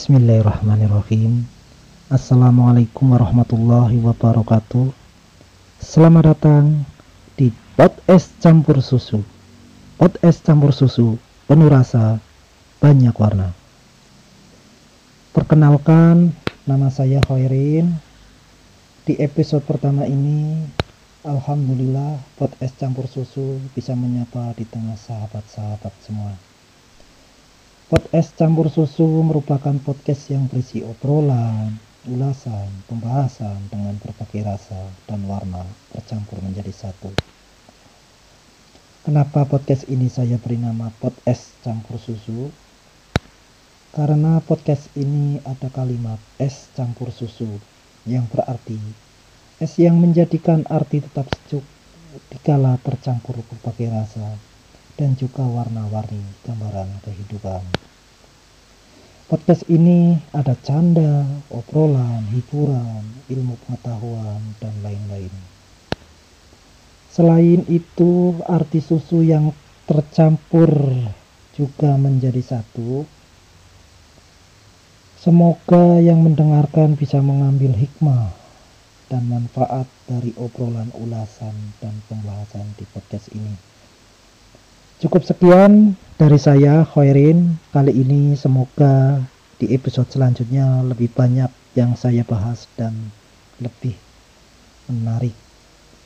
Bismillahirrahmanirrahim. Assalamualaikum warahmatullahi wabarakatuh. Selamat datang di Pot Es Campur Susu. Pot Es Campur Susu penuh rasa, banyak warna. Perkenalkan, nama saya Khairin. Di episode pertama ini Alhamdulillah Pot Es Campur Susu bisa menyapa di tengah sahabat-sahabat semua Podcast Campur Susu merupakan podcast yang berisi obrolan, ulasan, pembahasan dengan berbagai rasa dan warna bercampur menjadi satu. Kenapa podcast ini saya beri nama Podcast Campur Susu? Karena podcast ini ada kalimat es campur susu yang berarti es yang menjadikan arti tetap sejuk dikala tercampur berbagai rasa dan juga warna-warni gambaran kehidupan. Podcast ini ada canda, obrolan, hiburan, ilmu pengetahuan, dan lain-lain. Selain itu, arti susu yang tercampur juga menjadi satu. Semoga yang mendengarkan bisa mengambil hikmah dan manfaat dari obrolan ulasan dan pembahasan di podcast ini. Cukup sekian dari saya Khairin kali ini semoga di episode selanjutnya lebih banyak yang saya bahas dan lebih menarik.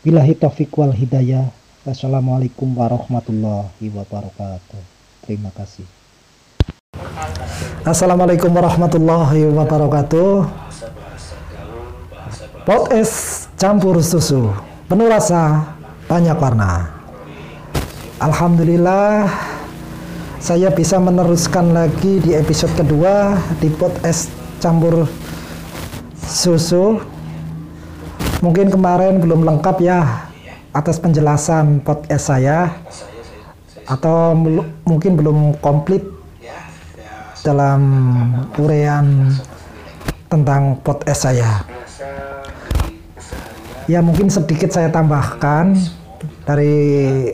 Bilahi taufik wal hidayah. Wassalamualaikum warahmatullahi wabarakatuh. Terima kasih. Assalamualaikum warahmatullahi wabarakatuh. Es campur susu, penuh rasa, banyak warna. Alhamdulillah saya bisa meneruskan lagi di episode kedua di podcast campur susu. Mungkin kemarin belum lengkap ya atas penjelasan podcast saya atau mungkin belum komplit dalam urean tentang podcast saya. Ya mungkin sedikit saya tambahkan dari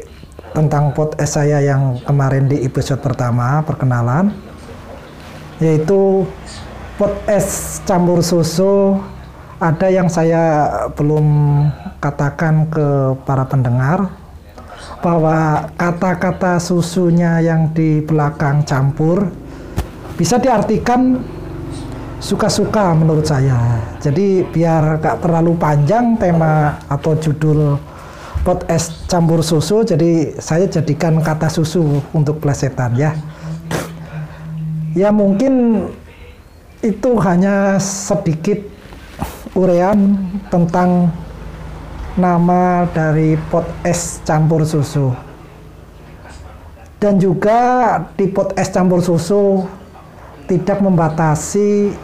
tentang podcast saya yang kemarin di episode pertama perkenalan yaitu podcast campur susu ada yang saya belum katakan ke para pendengar bahwa kata-kata susunya yang di belakang campur bisa diartikan suka-suka menurut saya. Jadi biar gak terlalu panjang tema atau judul pot es campur susu jadi saya jadikan kata susu untuk plesetan ya. Ya mungkin itu hanya sedikit urean tentang nama dari pot es campur susu. Dan juga di pot es campur susu tidak membatasi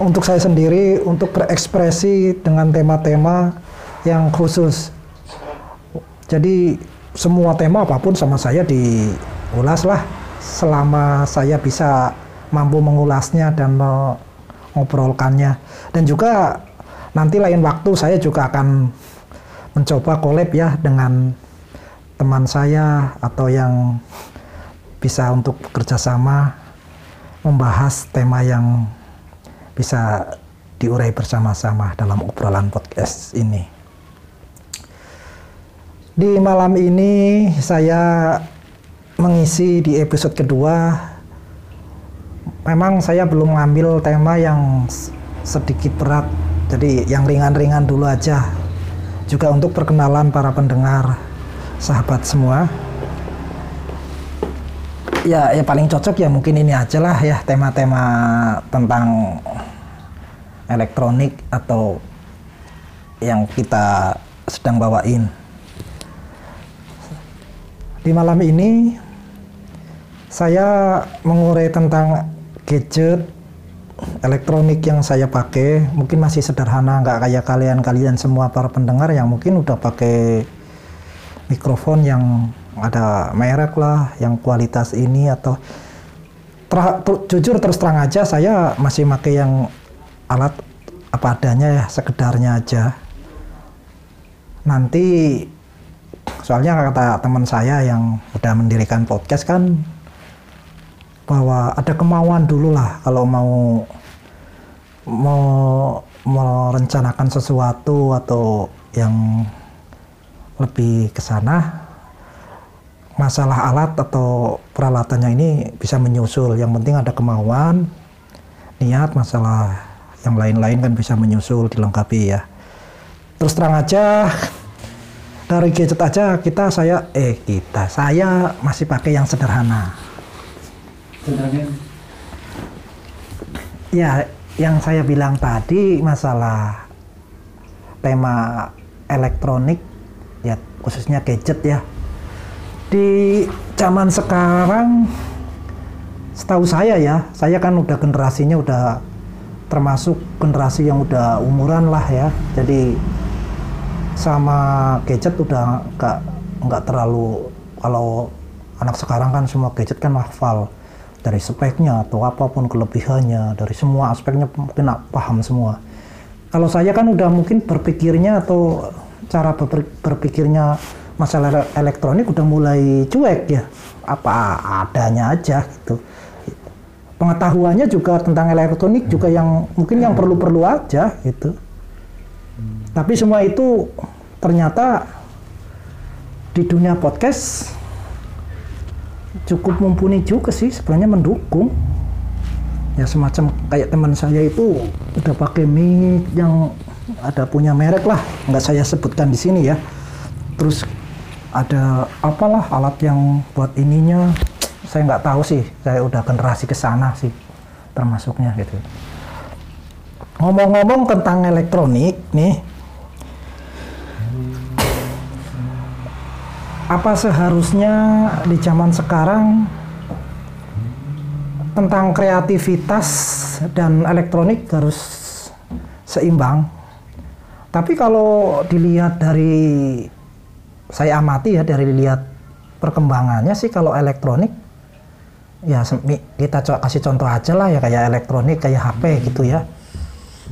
untuk saya sendiri untuk berekspresi dengan tema-tema yang khusus jadi semua tema apa pun sama saya diulas lah selama saya bisa mampu mengulasnya dan mengobrolkannya. Dan juga nanti lain waktu saya juga akan mencoba collab ya dengan teman saya atau yang bisa untuk kerjasama membahas tema yang bisa diurai bersama-sama dalam obrolan podcast ini. Di malam ini saya mengisi di episode kedua. Memang saya belum mengambil tema yang sedikit berat, jadi yang ringan-ringan dulu aja. Juga untuk perkenalan para pendengar, sahabat semua. Ya, ya paling cocok ya mungkin ini aja lah ya tema-tema tentang elektronik atau yang kita sedang bawain. Di malam ini saya mengurai tentang gadget elektronik yang saya pakai. Mungkin masih sederhana nggak kayak kalian-kalian semua para pendengar yang mungkin udah pakai mikrofon yang ada merek lah yang kualitas ini atau ter, ter, jujur terus terang aja saya masih pakai yang alat apa adanya ya sekedarnya aja. Nanti soalnya kata teman saya yang udah mendirikan podcast kan bahwa ada kemauan dulu lah kalau mau mau merencanakan sesuatu atau yang lebih ke sana masalah alat atau peralatannya ini bisa menyusul. Yang penting ada kemauan niat masalah yang lain-lain kan bisa menyusul dilengkapi ya. Terus terang aja dari gadget aja kita saya eh kita saya masih pakai yang sederhana. Sederhana. ya yang saya bilang tadi masalah tema elektronik ya khususnya gadget ya. Di zaman sekarang setahu saya ya saya kan udah generasinya udah termasuk generasi yang udah umuran lah ya. Jadi sama gadget udah nggak nggak terlalu kalau anak sekarang kan semua gadget kan hafal dari speknya atau apa pun kelebihannya dari semua aspeknya mungkin paham semua. Kalau saya kan udah mungkin berpikirnya atau cara ber berpikirnya masalah elektronik udah mulai cuek ya. Apa adanya aja gitu. Pengetahuannya juga tentang elektronik juga yang mungkin yang perlu-perlu aja gitu tapi semua itu ternyata di dunia podcast cukup mumpuni juga sih sebenarnya mendukung. Ya semacam kayak teman saya itu udah pakai mic yang ada punya merek lah nggak saya sebutkan di sini ya. Terus ada apalah alat yang buat ininya saya nggak tahu sih. Saya udah generasi ke sana sih termasuknya gitu ngomong-ngomong tentang elektronik nih apa seharusnya di zaman sekarang tentang kreativitas dan elektronik harus seimbang. Tapi kalau dilihat dari saya amati ya dari lihat perkembangannya sih kalau elektronik ya kita kasih contoh aja lah ya kayak elektronik kayak HP gitu ya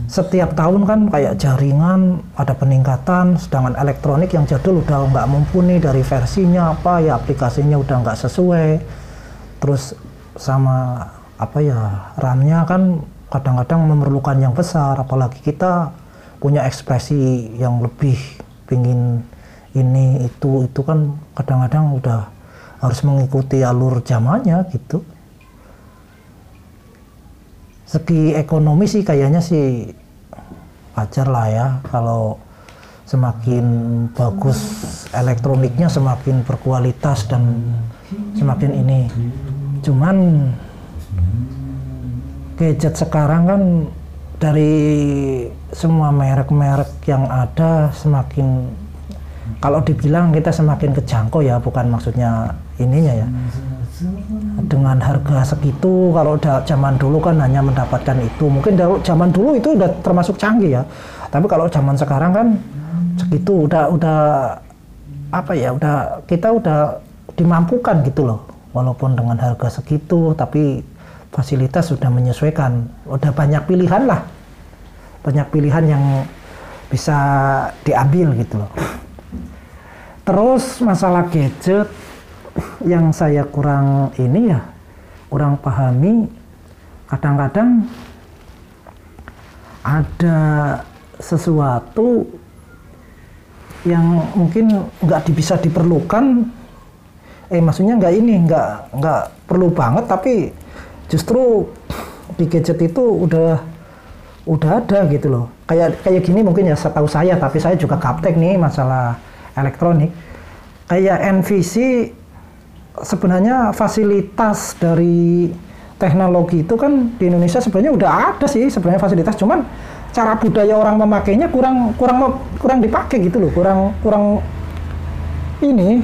setiap tahun kan kayak jaringan ada peningkatan sedangkan elektronik yang jadul udah nggak mumpuni dari versinya apa ya aplikasinya udah nggak sesuai. Terus sama apa ya RAM-nya kan kadang-kadang memerlukan yang besar apalagi kita punya ekspresi yang lebih pingin ini itu itu kan kadang-kadang udah harus mengikuti alur zamannya gitu segi ekonomi sih kayaknya sih wajar lah ya kalau semakin bagus elektroniknya semakin berkualitas dan semakin ini. Cuman gadget sekarang kan dari semua merek-merek yang ada semakin kalau dibilang kita semakin kejangkau ya bukan maksudnya ininya ya dengan harga segitu kalau udah zaman dulu kan hanya mendapatkan itu. Mungkin zaman dulu itu udah termasuk canggih ya. Tapi kalau zaman sekarang kan segitu udah udah apa ya udah kita udah dimampukan gitu loh. Walaupun dengan harga segitu tapi fasilitas sudah menyesuaikan. Udah banyak pilihan lah. Banyak pilihan yang bisa diambil gitu loh. Terus masalah gadget yang saya kurang ini ya kurang pahami kadang-kadang ada sesuatu yang mungkin nggak bisa diperlukan. Eh maksudnya nggak ini nggak nggak perlu banget tapi justru di gadget itu udah udah ada gitu loh. Kayak kayak gini mungkin ya setahu saya tapi saya juga kaptek nih masalah elektronik. Kayak NVC sebenarnya fasilitas dari teknologi itu kan di Indonesia sebenarnya udah ada sih sebenarnya fasilitas. Cuman cara budaya orang memakainya kurang kurang kurang dipakai gitu loh. Kurang kurang ini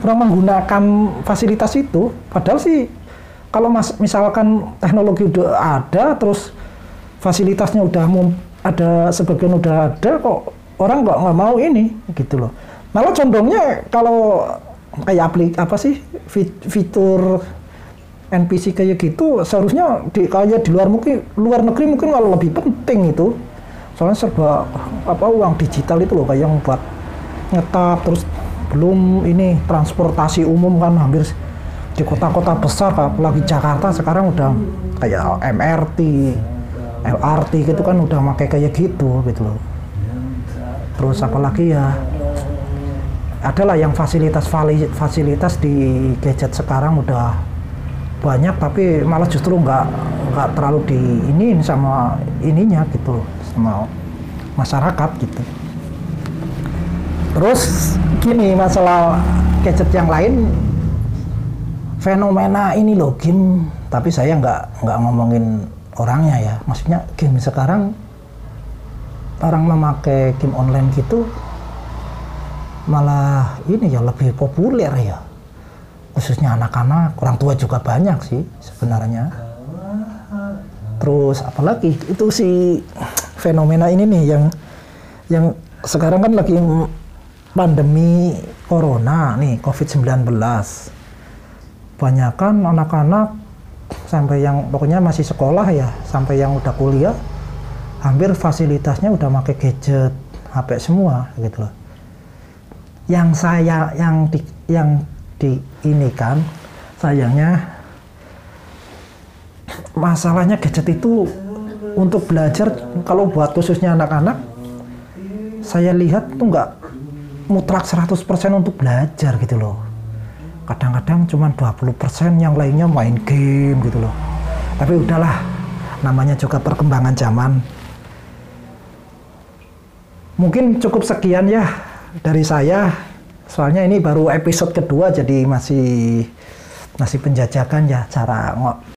kurang menggunakan fasilitas itu. Padahal sih kalau mas, misalkan teknologi udah ada terus fasilitasnya udah ada sebagian udah ada kok orang nggak nggak mau ini gitu loh. Malah condongnya kalau kayak aplik apa sih fitur NPC kayak gitu seharusnya di kayak di luar mungkin luar negeri mungkin malah lebih penting itu. Soalnya serba apa uang digital itu loh kayak yang buat ngetap terus belum ini transportasi umum kan hampir di kota-kota besar apalagi Jakarta sekarang udah kayak MRT LRT gitu kan udah pakai kayak gitu gitu loh. Terus apalagi ya adalah yang fasilitas fasilitas di gadget sekarang udah banyak tapi malah justru nggak nggak terlalu di ini sama ininya gitu sama masyarakat gitu. Terus gini masalah gadget yang lain fenomena ini loh game. Tapi saya nggak nggak ngomongin orangnya ya. Maksudnya game sekarang orang memakai game online gitu malah ini ya lebih populer ya. Khususnya anak-anak orang tua juga banyak sih sebenarnya. Terus apalagi itu si fenomena ini nih yang yang sekarang kan lagi pandemi corona nih covid-19 banyakkan anak-anak sampai yang pokoknya masih sekolah ya sampai yang udah kuliah hampir fasilitasnya udah pakai gadget HP semua gitu loh yang saya yang di yang di ini kan sayangnya masalahnya gadget itu untuk belajar kalau buat khususnya anak-anak saya lihat tuh nggak mutlak 100% untuk belajar gitu loh. Kadang-kadang cuma 20% yang lainnya main game gitu loh. Tapi udahlah namanya juga perkembangan zaman. Mungkin cukup sekian ya dari saya Soalnya ini baru episode kedua jadi masih masih penjajakan ya cara